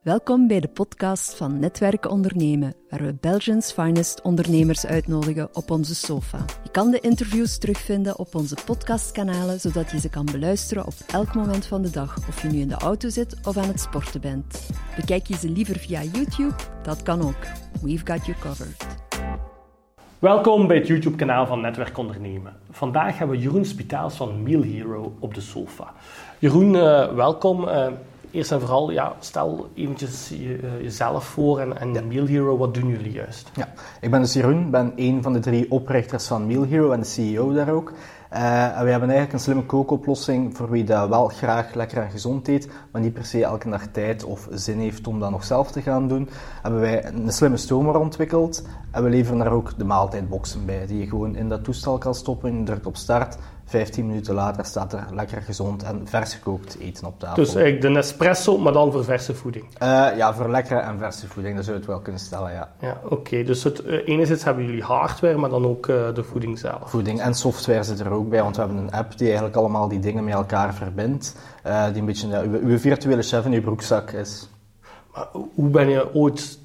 Welkom bij de podcast van Netwerken Ondernemen, waar we Belgians finest ondernemers uitnodigen op onze sofa. Je kan de interviews terugvinden op onze podcastkanalen, zodat je ze kan beluisteren op elk moment van de dag, of je nu in de auto zit of aan het sporten bent. Bekijk je ze liever via YouTube? Dat kan ook. We've got you covered. Welkom bij het YouTube-kanaal van Netwerk Ondernemen. Vandaag hebben we Jeroen Spitaals van Meal Hero op de sofa. Jeroen, uh, welkom. Uh, eerst en vooral, ja, stel eventjes je, uh, jezelf voor en, en ja. Meal Hero, wat doen jullie juist? Ja, ik ben dus Jeroen, ben een van de drie oprichters van Meal Hero en de CEO daar ook. Uh, en we hebben eigenlijk een slimme kookoplossing voor wie dat wel graag lekker en gezond eet, maar niet per se elke dag tijd of zin heeft om dat nog zelf te gaan doen. Hebben wij een slimme stomer ontwikkeld en we leveren daar ook de maaltijdboxen bij, die je gewoon in dat toestel kan stoppen, je drukt op start 15 minuten later staat er lekker gezond en vers gekookt eten op tafel. Dus eigenlijk de Nespresso, maar dan voor verse voeding? Uh, ja, voor lekkere en verse voeding, dat zou je het wel kunnen stellen, ja. Ja, oké. Okay. Dus het, uh, enerzijds hebben jullie hardware, maar dan ook uh, de voeding zelf? Voeding en software zit er ook bij, want we hebben een app die eigenlijk allemaal die dingen met elkaar verbindt. die een beetje uw, uw virtuele chef in uw broekzak is. Maar hoe ben je ooit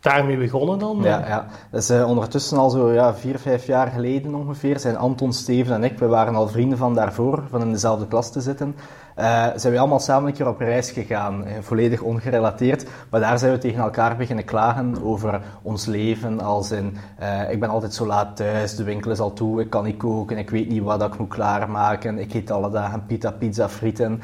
daarmee begonnen dan? Ja, ja. dat is uh, ondertussen al zo ja, vier, vijf jaar geleden ongeveer. Zijn Anton, Steven en ik, we waren al vrienden van daarvoor, van in dezelfde klas te zitten. Uh, zijn we allemaal samen een keer op reis gegaan, uh, volledig ongerelateerd. Maar daar zijn we tegen elkaar beginnen klagen over ons leven. Als in, uh, ik ben altijd zo laat thuis, de winkel is al toe, ik kan niet koken, ik weet niet wat ik moet klaarmaken. Ik eet alle dagen pita, pizza, frieten.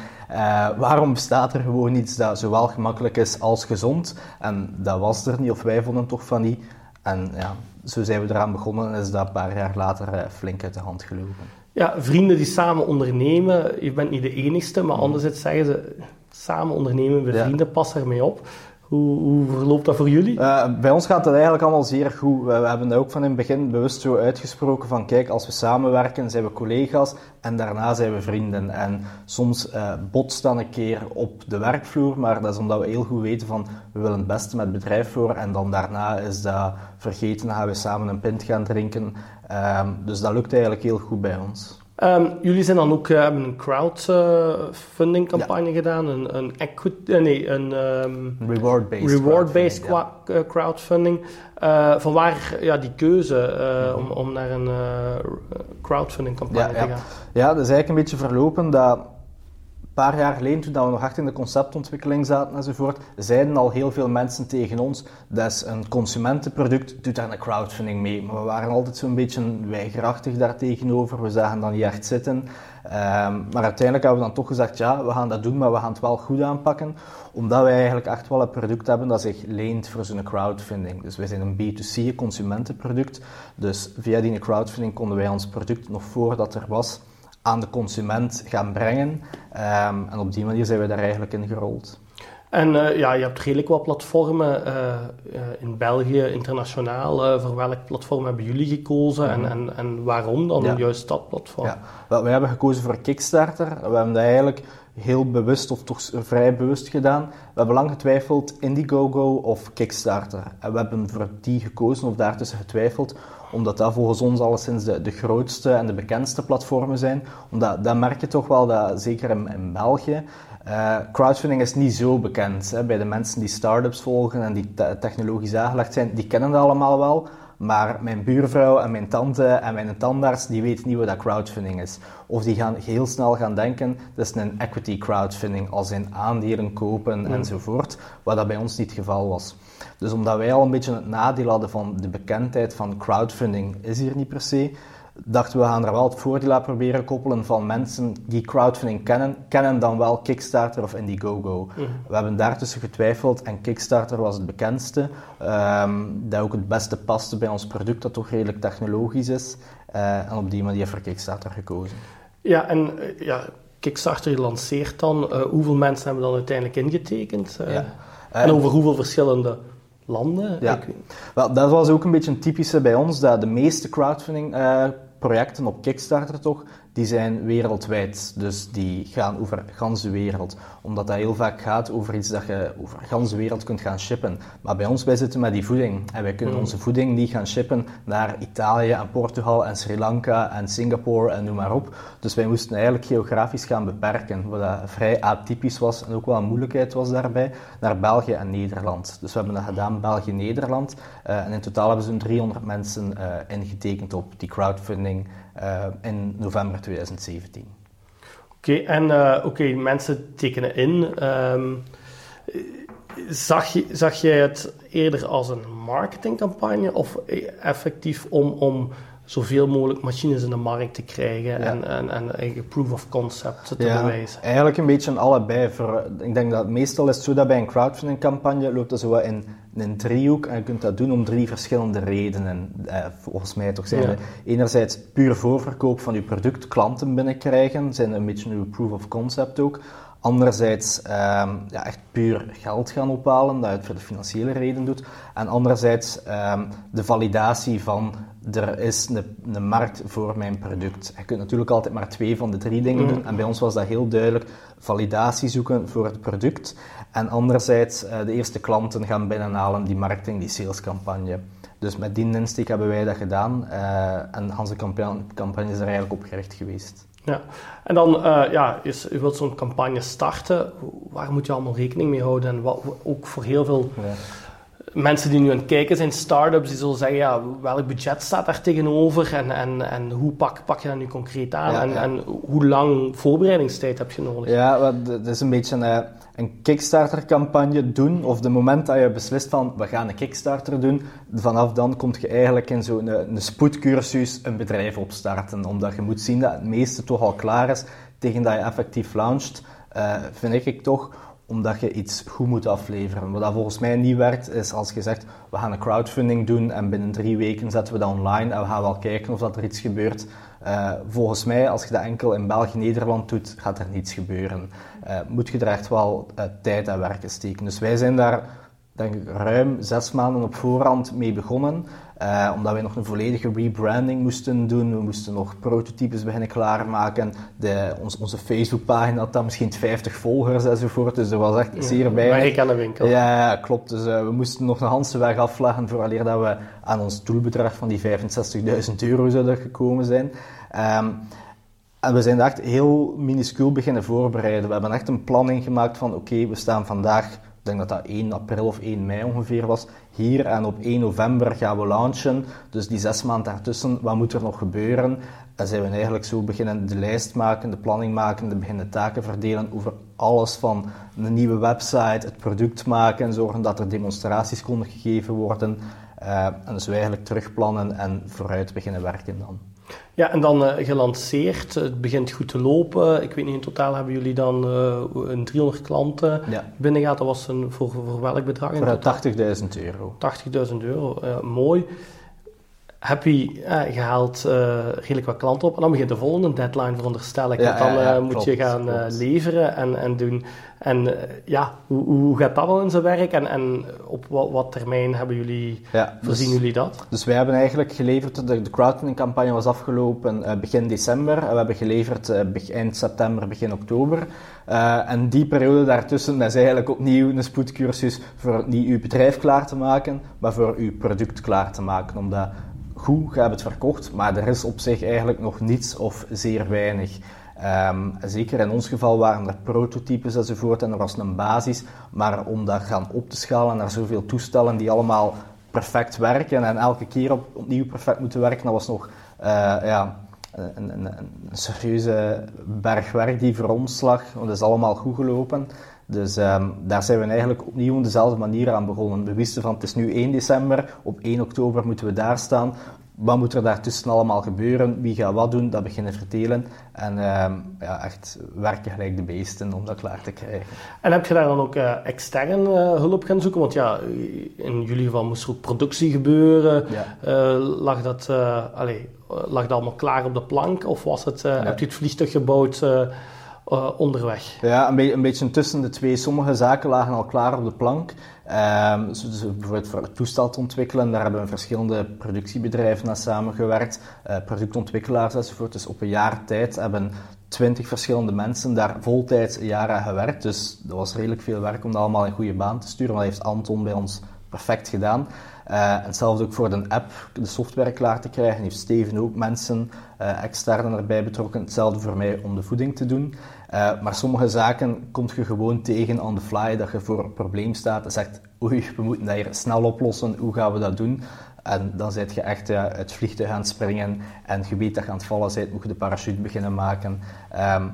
waarom bestaat er gewoon iets dat zowel gemakkelijk is als gezond? En dat was er niet, of wij vonden toch van niet. En ja, zo zijn we eraan begonnen en is dat een paar jaar later flink uit de hand gelopen. Ja, vrienden die samen ondernemen, je bent niet de enigste, maar anderzijds zeggen ze, samen ondernemen met vrienden, pas ermee op. Hoe, hoe verloopt dat voor jullie? Uh, bij ons gaat dat eigenlijk allemaal zeer goed. We, we, hebben dat ook van in het begin bewust zo uitgesproken van kijk, als we samenwerken zijn we collega's en daarna zijn we vrienden. En soms uh, botst dan een keer op de werkvloer, maar dat is omdat we heel goed weten van we willen het beste met het bedrijf voor en dan daarna is dat vergeten, dan gaan we samen een pint gaan drinken. Um, dus dat lukt eigenlijk heel goed bij ons. Um, jullie zijn dan ook uh, een crowdfunding campagne ja. gedaan, een, een equity, uh, nee, een um, reward-based reward crowdfunding, ja. crowdfunding. Uh, vanwaar ja, die keuze mm-hmm. om, om naar een crowdfunding campagne ja, te gaan? Ja, dat is eigenlijk een beetje verlopen dat paar jaar geleden, toen we nog echt in de conceptontwikkeling zaten enzovoort, zeiden al heel veel mensen tegen ons, dat is een consumentenproduct, doe daar een crowdfunding mee. Maar we waren altijd zo'n beetje weigerachtig daar tegenover, we zagen dan niet echt zitten. Um, maar uiteindelijk hebben we dan toch gezegd, ja, we gaan dat doen, maar we gaan het wel goed aanpakken, omdat wij eigenlijk echt wel een product hebben dat zich leent voor zo'n crowdfunding. Dus wij zijn een B2C, consumentenproduct, dus via die crowdfunding konden wij ons product nog voordat er was, aan de consument gaan brengen. Um, en op die manier zijn we daar eigenlijk in gerold. En uh, ja, je hebt redelijk wat platformen uh, uh, in België, internationaal. voor welk platform hebben jullie gekozen mm -hmm. en, en, en waarom dan ja. juist dat platform? Ja. Wel, wij hebben gekozen voor Kickstarter. We hebben dat eigenlijk heel bewust of toch vrij bewust gedaan. We hebben lang getwijfeld Indiegogo of Kickstarter. En we hebben voor die gekozen of daartussen getwijfeld omdat dat volgens ons alleszins de, de grootste en de bekendste platformen zijn. Omdat dat merk je toch wel, dat, zeker in, in België, uh, crowdfunding is niet zo bekend. Hè. Bij de mensen die start-ups volgen en die te technologisch aangelegd zijn, die kennen dat allemaal wel. Maar mijn buurvrouw en mijn tante en mijn tandarts, die weten niet wat dat crowdfunding is. Of die gaan heel snel gaan denken, dat is een equity crowdfunding, als in aandelen kopen mm. enzovoort. Wat dat bij ons niet het geval was. Dus omdat wij al een beetje het nadeel hadden van de bekendheid van crowdfunding is hier niet per se, dachten we gaan er wel het voordeel aan proberen koppelen van mensen die crowdfunding kennen, kennen dan wel Kickstarter of Indiegogo. Mm. We hebben daartussen getwijfeld en Kickstarter was het bekendste, um, dat ook het beste paste bij ons product, dat toch redelijk technologisch is. Uh, en op die manier voor Kickstarter gekozen. Ja, en uh, ja, Kickstarter lanceert dan. Uh, hoeveel mensen hebben dan uiteindelijk ingetekend? Ja. en over hoeveel verschillende landen? Ja. Ik... Wel, dat was ook een beetje een typische bij ons, dat de meeste crowdfunding projecten op Kickstarter toch, die zijn wereldwijd. Dus die gaan over de ganse wereld. Omdat dat heel vaak gaat over iets dat je over de ganse wereld kunt gaan shippen. Maar bij ons, wij zitten met die voeding. En wij kunnen mm. onze voeding niet gaan shippen naar Italië en Portugal en Sri Lanka en Singapore en noem maar op. Dus wij moesten eigenlijk geografisch gaan beperken. Wat dat vrij atypisch was en ook wel een moeilijkheid was daarbij. Naar België en Nederland. Dus we hebben dat gedaan, België-Nederland. Uh, en in totaal hebben ze 300 mensen uh, ingetekend op die crowdfunding uh, in november 2017. Oké, en oké, mensen tekenen in. Um, zag, je, zag jij het eerder als een marketingcampagne of effectief om, om zoveel mogelijk machines in de markt te krijgen en, en, en eigen proof of concept te ja, bewijzen? Eigenlijk een beetje allebei. Voor, ik denk dat meestal is het zo dat bij een crowdfunding campagne loopt dat zo in, een driehoek en je kunt dat doen om drie verschillende redenen. Eh, volgens mij toch zijn ja. enerzijds puur voorverkoop van je product, klanten binnenkrijgen, zijn een beetje uw proof of concept ook. Anderzijds um, ja, echt puur geld gaan ophalen, dat je het voor de financiële reden doet. En anderzijds um, de validatie van er is een, een, markt voor mijn product. Je kunt natuurlijk altijd maar twee van de drie dingen doen. En bij ons was dat heel duidelijk validatie zoeken voor het product. En anderzijds uh, de eerste klanten gaan binnenhalen, die marketing, die salescampagne. Dus met die insteek hebben wij dat gedaan. Uh, en onze campagne, campagne is er eigenlijk op gericht geweest. Ja, en dan, uh, ja, is, u wilt zo'n campagne starten. Waar moet je allemaal rekening mee houden? En wat, ook voor heel veel ja. Mensen die nu aan het kijken zijn, start-ups, die zullen zeggen, ja, welk budget staat daar tegenover? En, en, en hoe pak, pak je dat nu concreet aan? Ja, en, ja. en hoe lang voorbereidingstijd heb je nodig? Ja, dat is een beetje... Uh, een Kickstarter-campagne doen, of de moment dat je beslist van we gaan een Kickstarter doen, vanaf dan kom je eigenlijk in zo'n een, een spoedcursus een bedrijf opstarten. Omdat je moet zien dat het meeste toch al klaar is tegen dat je effectief launcht, uh, vind ik toch omdat je iets goed moet afleveren. Wat dat volgens mij niet werkt, is als je zegt, we gaan een crowdfunding doen en binnen drie weken zetten we dat online en we gaan wel kijken of dat er iets gebeurt. Uh, volgens mij, als je dat enkel in België, Nederland doet, gaat er niets gebeuren. Uh, moet je er echt wel uh, tijd en werk in steken. Dus wij zijn daar, denk ik, ruim zes maanden op voorhand mee begonnen. Uh, omdat wij nog een volledige rebranding moesten doen. We moesten nog prototypes beginnen klaarmaken. De, ons, onze Facebookpagina had dan misschien 50 volgers enzovoort. Dus dat was echt zeer bij. Maar ik aan de winkel. Ja, ja klopt. Dus uh, we moesten nog een handse weg afleggen vooraleer dat we aan ons doelbedrag van die 65.000 euro zouden gekomen zijn. Um, en we zijn echt heel minuscuul beginnen voorbereiden. We hebben echt een planning gemaakt van oké, okay, we staan vandaag ik denk dat dat 1 april of 1 mei ongeveer was, hier. En op 1 november gaan we launchen. Dus die zes maanden daartussen, wat moet er nog gebeuren? En zijn we eigenlijk zo beginnen de lijst maken, de planning maken, de beginnen taken verdelen over alles van een nieuwe website, het product maken, zorgen dat er demonstraties konden gegeven worden. Uh, en dus we eigenlijk terugplannen en vooruit beginnen werken dan. Ja, en dan uh, gelanceerd. Het begint goed te lopen. Ik weet niet, in totaal hebben jullie dan uh, een 300 klanten ja. binnengehaald. Dat was een, voor, voor welk bedrag? Voor 80.000 euro. 80.000 euro, uh, mooi. Heb je gehaald redelijk wat klanten op. En dan begint de volgende deadline, veronderstel ik. Ja, dan ja, moet klopt, je gaan leveren en, en doen. En ja, hoe, hoe, gaat dat wel in zijn werk en, en op wat, wat, termijn hebben jullie, voorzien dus, jullie dat? Dus wij hebben eigenlijk geleverd, de, de crowdfunding campagne was afgelopen uh, begin december en we hebben geleverd uh, eind september, begin oktober. en die periode daartussen is eigenlijk opnieuw een spoedcursus voor niet uw bedrijf klaar te maken, maar voor uw product klaar te maken. Omdat goed gaat het verkocht, maar er is op zich eigenlijk nog niets of zeer weinig. Um, zeker in ons geval waren er prototypes enzovoort en er was een basis, maar om dat gaan op te schalen naar zoveel toestellen die allemaal perfect werken en elke keer op, opnieuw perfect moeten werken, dat was nog uh, ja, een, een, een, serieuze bergwerk die voor ons lag, want dat is allemaal goed gelopen. Dus um, daar zijn we eigenlijk opnieuw op dezelfde manier aan begonnen. We wisten van het is nu 1 december, op 1 oktober moeten we daar staan wat moet er daartussen allemaal gebeuren? Wie gaat wat doen? Dat beginnen vertelen. En uh, ja, echt werken gelijk de beesten om dat klaar te krijgen. En heb je daar dan ook uh, extern uh, hulp gaan zoeken? Want ja, in jullie geval moest er ook productie gebeuren. Ja. Uh, lag, dat, allez, lag dat allemaal klaar op de plank? Of was het, heb je het vliegtuig gebouwd onderweg? Ja, een, be een, beetje tussen de twee. Sommige zaken lagen al klaar op de plank. Um, dus bijvoorbeeld voor het toestel te ontwikkelen, daar hebben we verschillende productiebedrijven aan samengewerkt, uh, productontwikkelaars enzovoort. Dus op een jaar tijd hebben twintig verschillende mensen daar voltijds een jaar aan gewerkt. Dus dat was redelijk veel werk om dat allemaal in goede baan te sturen. Dat heeft Anton bij ons perfect gedaan. Uh, hetzelfde ook voor de app, de software klaar te krijgen, heeft Steven ook mensen uh, extern erbij betrokken. Hetzelfde voor mij om de voeding te doen. Uh, maar sommige zaken komt je gewoon tegen on the fly, dat je voor een probleem staat en zegt, oei, we moeten dat hier snel oplossen, hoe gaan we dat doen? En dan zit je echt uh, uit vliegtuig aan het springen en je weet dat je aan het vallen bent, moet je de parachute beginnen maken. Um,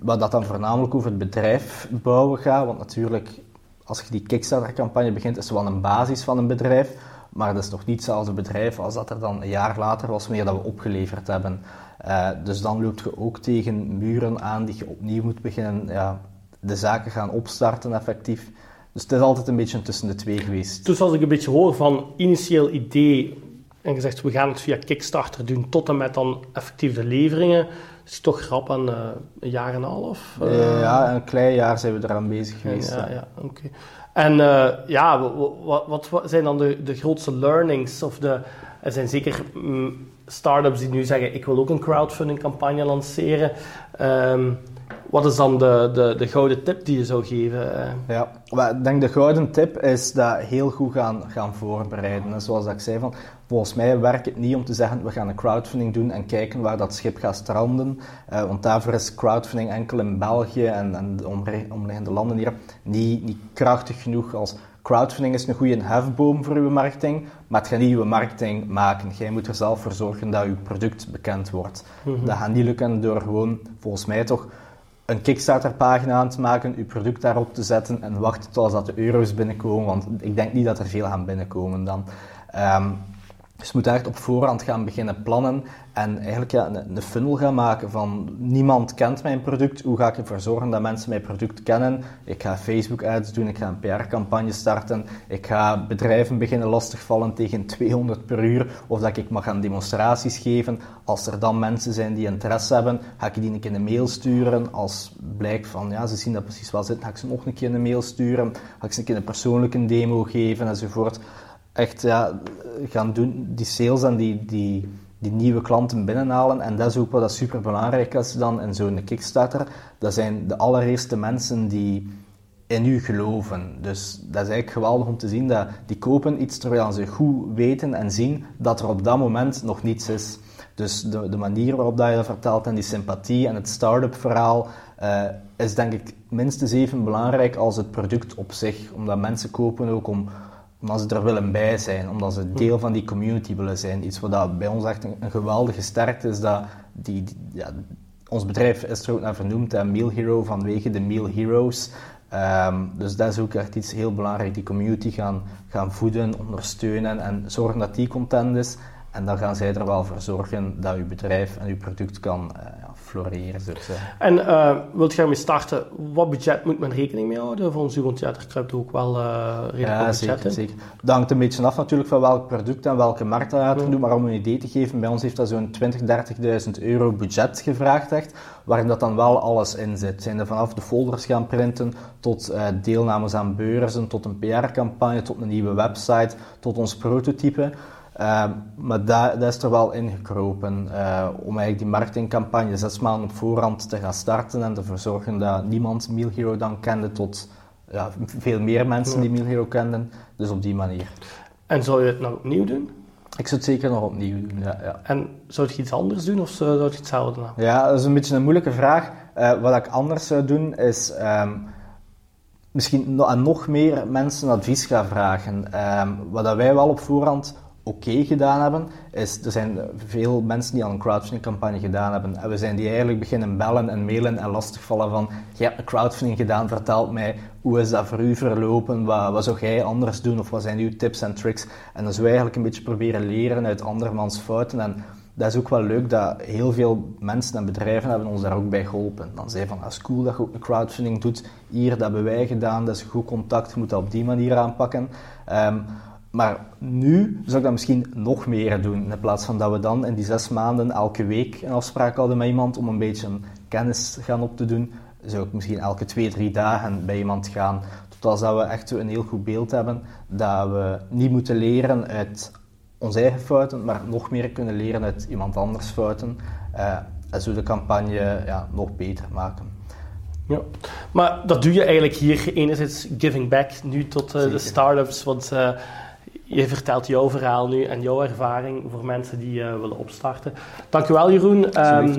wat dat dan voornamelijk over het bedrijf bouwen gaat, want natuurlijk als je die Kickstarter-campagne begint, is wel een basis van een bedrijf, maar dat is nog niet hetzelfde bedrijf als dat er dan een jaar later was, wanneer dat we opgeleverd hebben. Uh, dus dan loop je ook tegen muren aan die je opnieuw moet beginnen, ja, de zaken gaan opstarten effectief. Dus het is altijd een beetje tussen de twee geweest. Dus als ik een beetje hoor van initieel idee en gezegd we gaan het via Kickstarter doen tot en met dan effectief de leveringen, is het toch grap aan uh, een jaar en een half? Uh, ja, een klein jaar zijn we eraan bezig geweest. Ja, ja, oké. En uh, ja, wat, wat, wat, zijn dan de, de grootste learnings? Of de, er zijn zeker mm, start-ups die nu zeggen, ik wil ook een crowdfunding campagne lanceren. Um, wat is dan de, de, de gouden tip die je zou geven? Ja, ik denk de gouden tip is dat heel goed gaan, gaan voorbereiden. zoals ik zei, van, volgens mij werkt het niet om te zeggen we gaan een crowdfunding doen en kijken waar dat schip gaat stranden. Uh, want daarvoor is crowdfunding enkel in België en, en de omliggende landen hier niet, niet krachtig genoeg als crowdfunding is een goede hefboom voor uw marketing, maar het gaat niet uw marketing maken. Jij moet er zelf voor zorgen dat uw product bekend wordt. Mhm. Dat gaat niet lukken door gewoon, volgens mij toch, een Kickstarter-pagina aan te maken, uw product daarop te zetten en wachten tot dat de euro's binnenkomen, want ik denk niet dat er veel gaan binnenkomen dan. Um, dus je moet echt op voorhand gaan beginnen plannen en eigenlijk ja, een, een, funnel gaan maken van niemand kent mijn product, hoe ga ik ervoor zorgen dat mensen mijn product kennen? Ik ga Facebook ads doen, ik ga een PR-campagne starten, ik ga bedrijven beginnen lastigvallen tegen 200 per uur of dat ik mag gaan demonstraties geven. Als er dan mensen zijn die interesse hebben, ga ik die een keer een mail sturen. Als blijkt van ja, ze zien dat precies wel zitten, ga ik ze nog een keer een mail sturen, ga ik ze een keer een persoonlijke demo geven enzovoort echt ja, gaan doen, die sales en die, die, die nieuwe klanten binnenhalen. En dat is ook wat super belangrijk is dan in zo'n Kickstarter. Dat zijn de allereerste mensen die in u geloven. Dus dat is eigenlijk geweldig om te zien dat die kopen iets terwijl ze goed weten en zien dat er op dat moment nog niets is. Dus de, de manier waarop dat je dat vertelt en die sympathie en het start-up verhaal uh, is denk ik minstens even belangrijk als het product op zich. Omdat mensen kopen ook om, omdat ze er willen bij zijn, omdat ze deel van die community willen zijn. Iets wat bij ons echt een, geweldige sterkte is, dat die, ja, ons bedrijf is er ook naar vernoemd, uh, Meal Hero, vanwege de Meal Heroes. Um, dus dat is ook echt iets heel belangrijk, die community gaan, gaan voeden, ondersteunen en zorgen dat die content is. En dan gaan zij er wel voor zorgen dat uw bedrijf en uw product kan uh, floreren. En uh, wilt je ermee starten, wat budget moet men rekening mee houden? Volgens u, want ja, er kruipt ook wel uh, redelijk ja, zeker, zeker. Dat hangt een beetje af natuurlijk van welk product en welke markt dat gaat doen. Maar om een idee te geven, bij ons heeft dat zo'n 20.000, 30.000 euro budget gevraagd echt, waarin dat dan wel alles in zit. Zijn er vanaf de folders gaan printen, tot deelnames aan beurzen, tot een PR-campagne, tot een nieuwe website, tot ons prototype. Uh, maar dat, dat, is er wel ingekropen uh, om eigenlijk die marketingcampagne zes maanden op voorhand te gaan starten en ervoor zorgen dat niemand Meal Hero dan kende tot ja, veel meer mensen die Meal Hero kenden. Dus op die manier. En zou je het nog opnieuw doen? Ik zou het zeker nog opnieuw doen, ja. ja. En zou je iets anders doen of zou je hetzelfde doen? Ja, dat is een beetje een moeilijke vraag. Uh, wat ik anders zou doen is... Um, misschien aan nog meer mensen advies gaan vragen. Um, wat dat wij wel op voorhand oké gedaan hebben, is er zijn veel mensen die al een crowdfunding campagne gedaan hebben. En we zijn die eigenlijk beginnen bellen en mailen en lastigvallen van je hebt een crowdfunding gedaan, vertel mij hoe is dat voor u verlopen, wat, wat zou jij anders doen of wat zijn uw tips en tricks. En dan zullen we eigenlijk een beetje proberen leren uit andermans fouten en dat is ook wel leuk dat heel veel mensen en bedrijven hebben ons daar ook bij geholpen. Dan zei van, dat is cool dat je ook een crowdfunding doet. Hier, dat hebben wij gedaan, dat is goed contact, je moet dat op die manier aanpakken. Um, maar nu zou ik dat misschien nog meer doen. In plaats van dat we dan in die zes maanden elke week een afspraak hadden met iemand om een beetje kennis gaan op te doen, zou ik misschien elke twee, drie dagen bij iemand gaan. zodat we echt een heel goed beeld hebben dat we niet moeten leren uit onze eigen fouten, maar nog meer kunnen leren uit iemand anders fouten. Uh, en zo de campagne ja, nog beter maken. Ja, maar dat doe je eigenlijk hier enerzijds giving back nu tot uh, de start-ups, want uh, je vertelt jouw verhaal nu en jouw ervaring voor mensen die uh, willen opstarten. Dankjewel Jeroen. Um,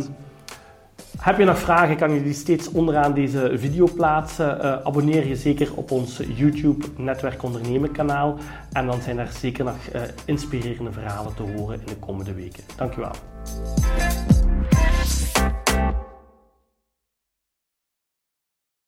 heb je nog vragen, kan je die steeds onderaan deze video plaatsen. Uh, abonneer je zeker op ons YouTube Netwerk Ondernemen kanaal. En dan zijn er zeker nog uh, inspirerende verhalen te horen in de komende weken. Dankjewel.